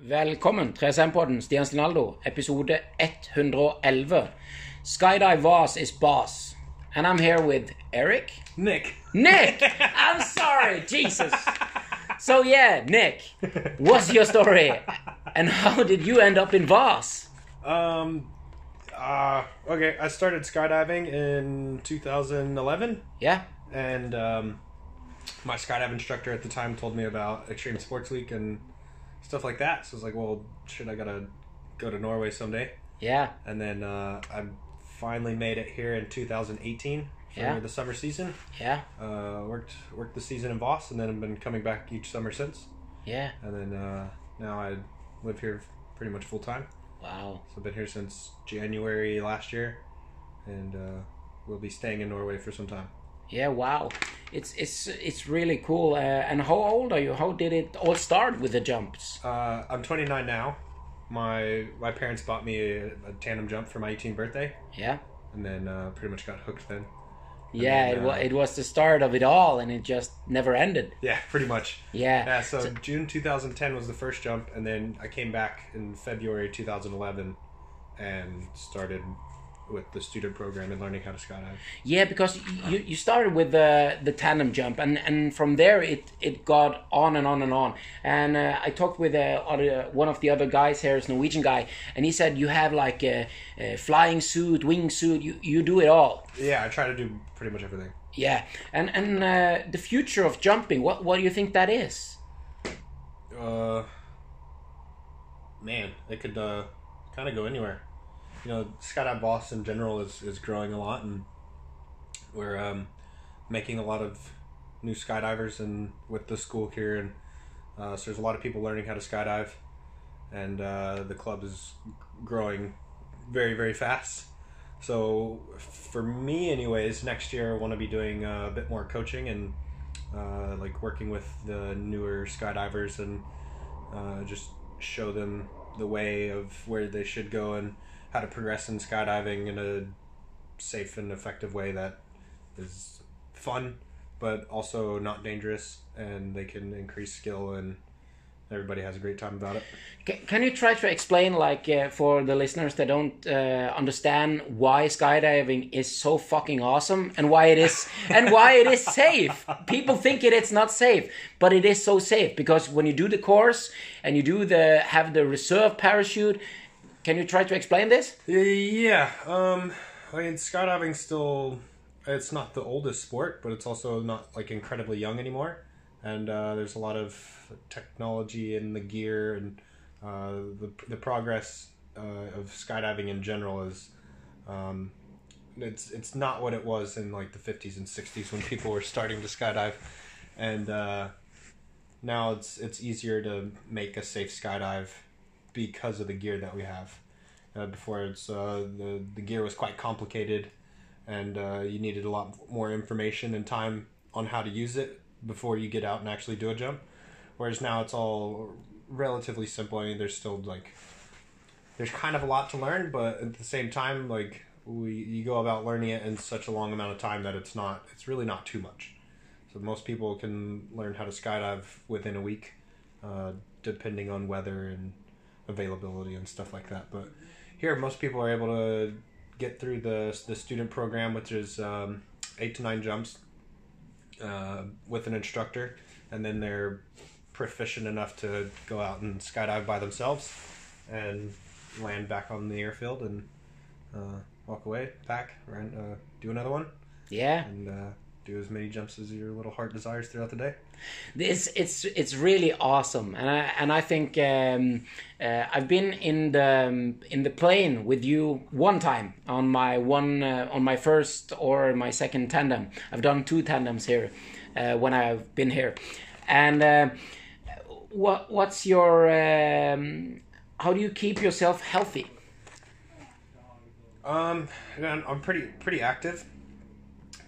Velkommen, 3SM-podden, Stian Stinaldo, episode 111. Skydive Voss is boss. And I'm here with Eric. Nick. Nick! I'm sorry, Jesus. So yeah, Nick, what's your story? And how did you end up in Voss? Um. Uh. Okay. I started skydiving in 2011, Yeah? and um, my skydive instructor at the time told me about Extreme Sports Week and stuff like that. So I was like, well, shit, I gotta go to Norway someday. Yeah. And then uh, I finally made it here in 2018 for Yeah. the summer season. Yeah. Uh, worked worked the season in Voss, and then I've been coming back each summer since. Yeah. And then uh, now I live here pretty much full time. Wow. So I've been here since January last year, and uh, we'll be staying in Norway for some time. Yeah, wow. It's it's it's really cool. Uh, and how old are you? How did it all start with the jumps? Uh, I'm 29 now. My my parents bought me a, a tandem jump for my 18th birthday, Yeah. and then uh, pretty much got hooked then. Yeah, then, it, wa- uh, it was the start of it all, and it just never ended. Yeah, pretty much. Yeah. Yeah, so, June 2010 was the first jump, and then I came back in February 2011 and started with the student program and learning how to skydive. Yeah, because you you started with the the tandem jump, and and from there it it got on and on and on. And uh, I talked with uh, other, one of the other guys here, is Norwegian guy, and he said you have like a, a flying suit, wing suit, you you do it all. Yeah, I try to do pretty much everything. Yeah, and and uh, the future of jumping, what what do you think that is? Uh, man, it could uh, kind of go anywhere. You know, Skydive Voss in general is, is growing a lot, and we're um, making a lot of new skydivers and with the school here, and uh, so there's a lot of people learning how to skydive, and uh, the club is growing very very fast. So for me, anyways, next year I want to be doing a bit more coaching and uh, like working with the newer skydivers and uh, just show them the way of where they should go and how to progress in skydiving in a safe and effective way that is fun but also not dangerous and they can increase skill and everybody has a great time about it Ca- Can you try to explain, like, uh, for the listeners that don't uh, understand why skydiving is so fucking awesome and why it is and why it is safe? People think it it is not safe, but it is so safe because when you do the course and you do the have the reserve parachute, can you try to explain this? Yeah, um, I mean, skydiving still, it's not the oldest sport, but it's also not like incredibly young anymore. And uh, there's a lot of technology in the gear and uh, the, the progress uh, of skydiving in general is, um, it's it's not what it was in like the 50s and 60s when people were starting to skydive, and uh, now it's it's easier to make a safe skydive because of the gear that we have. Uh, before it's uh, the the gear was quite complicated, and uh, you needed a lot more information and time on how to use it before you get out and actually do a jump. Whereas now it's all relatively simple. I mean, there's still like there's kind of a lot to learn, but at the same time, like we you go about learning it in such a long amount of time that it's not it's really not too much. So most people can learn how to skydive within a week, uh, depending on weather and availability and stuff like that. But here, most people are able to get through the the student program, which is um, eight to nine jumps uh, with an instructor, and then they're proficient enough to go out and skydive by themselves and land back on the airfield and uh, walk away, pack, and uh, do another one, Yeah. and uh, do as many jumps as your little heart desires throughout the day. It's it's it's really awesome, and I and I think um, uh, I've been in the um, in the plane with you one time on my one uh, on my first or my second tandem. I've done two tandems here uh, when I've been here, and uh, what what's your um, how do you keep yourself healthy? Um, I'm pretty pretty active.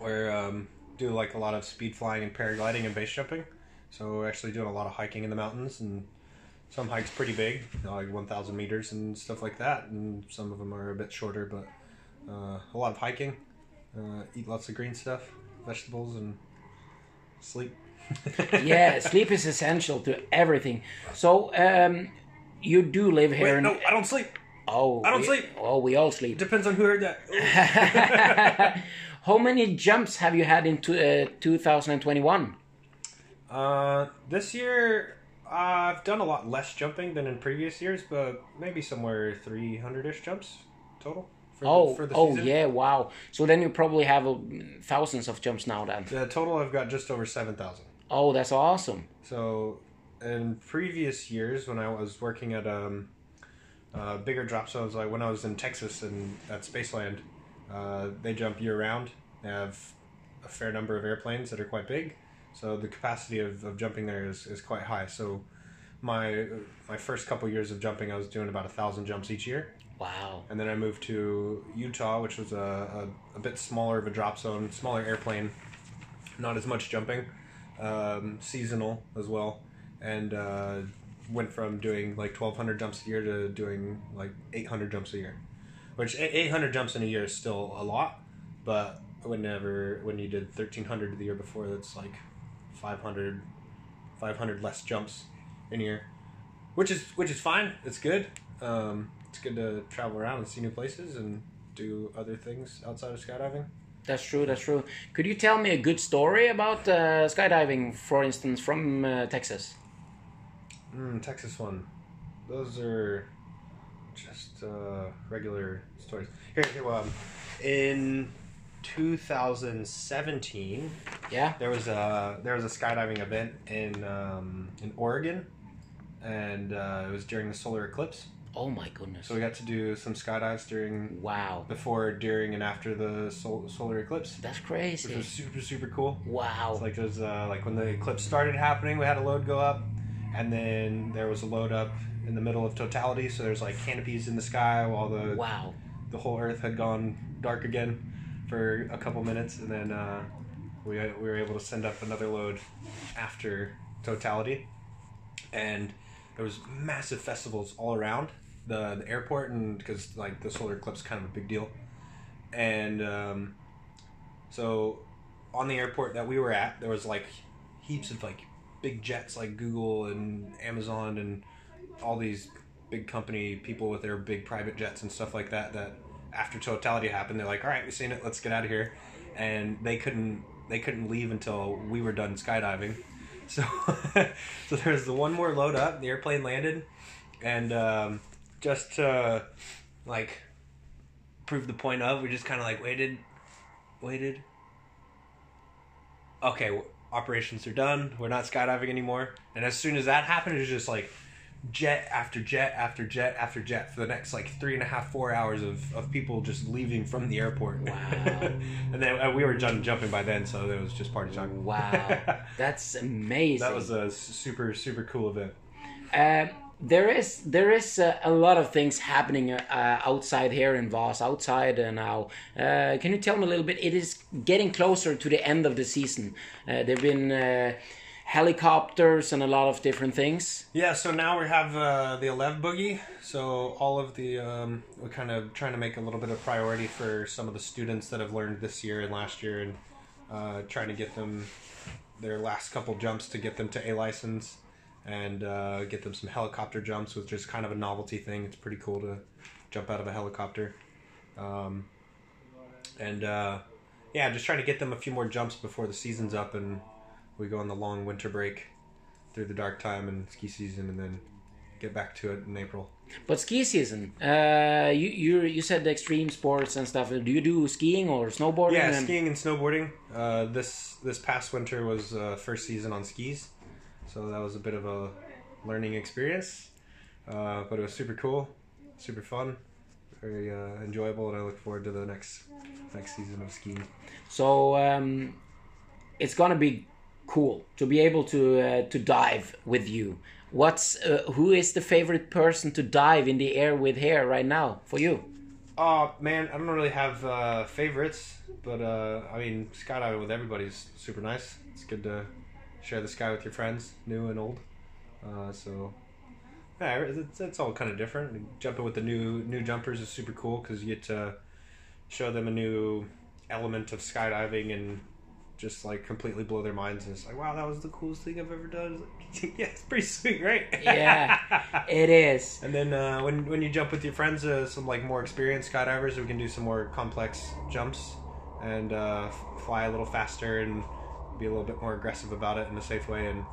Where um, do like a lot of speed flying and paragliding and base jumping. So we're actually doing a lot of hiking in the mountains and some hikes pretty big, you know, like 1,000 meters and stuff like that. And some of them are a bit shorter, but uh, a lot of hiking. Uh, eat lots of green stuff, vegetables, and sleep. yeah, sleep is essential to everything. So, um, you do live here. Wait, in, no, I don't sleep. Oh, I don't we- sleep. Oh, we all sleep. Depends on who heard that. How many jumps have you had in to, uh, 2021? uh, this year, I've done a lot less jumping than in previous years, but maybe somewhere 300 ish jumps total. For Oh, the, for the oh season. yeah, wow. So then you probably have uh, thousands of jumps now then. The total, I've got just over 7,000. Oh, that's awesome. So, in previous years, when I was working at um, uh, bigger drop zones, like when I was in Texas and at Spaceland, uh, they jump year round. They have a fair number of airplanes that are quite big, so the capacity of, of jumping there is, is quite high. So, my my first couple years of jumping, I was doing about a thousand jumps each year, Wow. and then I moved to Utah, which was a, a, a bit smaller of a drop zone, smaller airplane, not as much jumping, um, seasonal as well, and uh, went from doing like 1,200 jumps a year to doing like 800 jumps a year. Which a- 800 jumps in a year is still a lot, but whenever when you did 1,300 the year before, that's like 500, 500 less jumps in a year, which is which is fine. It's good. Um, it's good to travel around and see new places and do other things outside of skydiving. That's true, that's true. Could you tell me a good story about uh, skydiving, for instance, from uh, Texas? Mm, Texas one. Those are just uh, regular stories. Here, here. Um, in 2017, Yeah? there was a there was a skydiving event in um, in Oregon, and uh, it was during the solar eclipse. Oh my goodness. So we got to do some skydives during Wow. before, during, and after the sol- solar eclipse, That's crazy. which was super super cool. Wow. It's like there's uh, like when the eclipse started happening, we had a load go up, and then there was a load up in the middle of totality. So there's like canopies in the sky while the Wow. the whole Earth had gone dark again for a couple minutes, and then uh, we we were able to send up another load after totality, and there was massive festivals all around the, the airport, and because like the solar eclipse is kind of a big deal, and um, so on the airport that we were at, there was like heaps of like big jets like Google and Amazon and all these big company people with their big private jets and stuff like that that after totality happened they're like all right we've seen it. Let's get out of here. And they couldn't they couldn't leave until we were done skydiving. So so there's the one more load up the airplane landed and um, just to like prove the point of we just kind of like waited waited. Okay operations are done. We're not skydiving anymore. And as soon as that happened it was just like jet after jet after jet after jet for the next like three and a half four hours of, of people just leaving from the airport Wow. and then uh, we were done jumping by then so it was just party time Wow. That's amazing. that was a super super cool event Uh, there is there is uh, a lot of things happening uh, outside here in Voss, outside uh, now. Uh, can you tell me a little bit? It is getting closer to the end of the season. Uh, there've been uh, helicopters and a lot of different things. Yeah, so now we have uh, the 11 boogie. So all of the um, we're kind of trying to make a little bit of priority for some of the students that have learned this year and last year, and uh, trying to get them their last couple jumps to get them to a license and uh, get them some helicopter jumps, which is kind of a novelty thing. It's pretty cool to jump out of a helicopter, um, and uh, yeah, just trying to get them a few more jumps before the season's up and we go on the long winter break through the dark time and ski season, and then get back to it in April. But ski season, uh, you you you said the extreme sports and stuff. Do you do skiing or snowboarding? Yeah, and- skiing and snowboarding. Uh, this this past winter was uh, first season on skis, so that was a bit of a learning experience, uh, but it was super cool, super fun, very uh, enjoyable, and I look forward to the next next season of skiing. So um, it's gonna be cool to be able to uh, to dive with you. What's uh, who is the favorite person to dive in the air with here right now for you? Oh man, I don't really have uh, favorites, but uh, I mean, skydiving with everybody's super nice. It's good to share the sky with your friends, new and old. Uh, so yeah, it's, it's all kind of different. Jumping with the new new jumpers is super cool because you get to show them a new element of skydiving and just like completely blow their minds and it's like wow that was the coolest thing i've ever done. It's like, yeah it's pretty sweet right? Yeah, it is. and then uh, when when you jump with your friends uh, some like more experienced skydivers we can do some more complex jumps and uh, fly a little faster and be a little bit more aggressive about it in a safe way and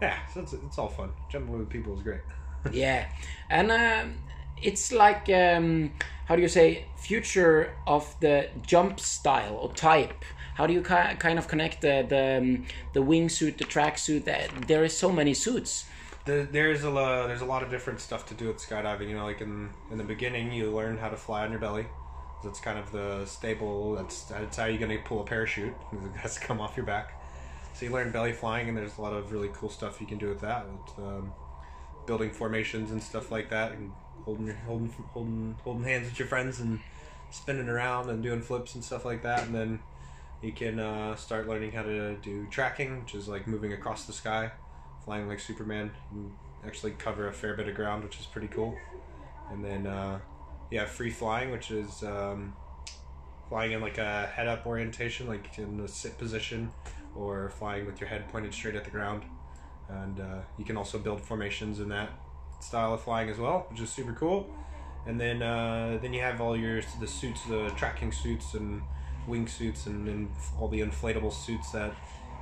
yeah so it's, it's all fun. Jumping with people is great. Yeah and um, it's like um, how do you say future of the jump style or type how do you ki- kind of connect the the, um, the wingsuit the tracksuit that there is so many suits There- there's a lo- there's a lot of different stuff to do with skydiving. You know, like in in the beginning, you learn how to fly on your belly. That's kind of the stable. That's that's how you're gonna pull a parachute. It has to come off your back. So you learn belly flying, and there's a lot of really cool stuff you can do with that. With, um, building formations and stuff like that, and holding your holding holding holding hands with your friends and spinning around and doing flips and stuff like that. And then you can uh, start learning how to do tracking, which is like moving across the sky, flying like Superman. You actually cover a fair bit of ground, which is pretty cool. And then uh, you have free flying, which is um, flying in like a head up orientation, like in the sit position, or flying with your head pointed straight at the ground. And uh, you can also build formations in that style of flying as well, which is super cool. And then uh, then you have all your the suits, the tracking suits and wing suits, and all the inflatable suits that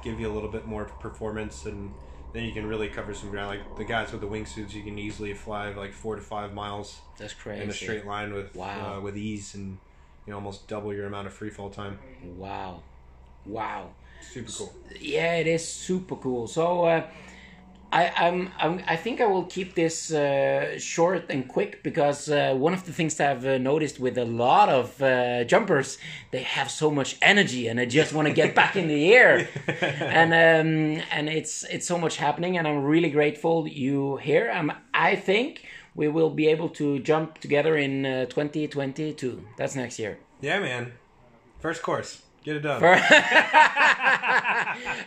give you a little bit more performance. And then you can really cover some ground. Like the guys with the wingsuits, you can easily fly like four to five miles that's crazy in a straight line with Wow. uh, with ease, and you know almost double your amount of free fall time. wow wow Super cool. yeah it is super cool so uh, I, I'm, I'm, I think I will keep this uh, short and quick because uh, one of the things that I've uh, noticed with a lot of uh, jumpers, they have so much energy and they just want to get back in the air, and um, and it's it's so much happening, and I'm really grateful you here. Um, I think we will be able to jump together in uh, 2022. That's next year. Yeah, man. First course, get it done.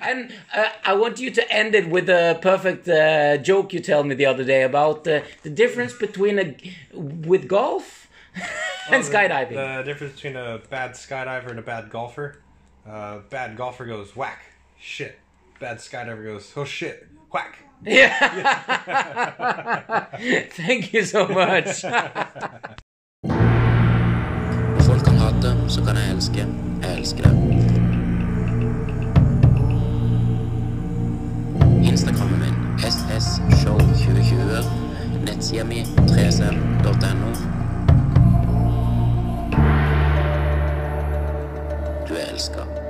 and uh, I want you to end it with a perfect uh, joke you told me the other day about uh, the difference between a with golf and The- skydiving. The difference between a bad skydiver and a bad golfer. Uh, bad golfer goes whack, shit. Bad skydiver goes oh shit, whack. Yeah. Thank you so much. Folk kan hate, så kan jeg elske. Jeg elsker det. Instagrammen min ssshow2020. Nettsida mi 3cm.no. Du er elska.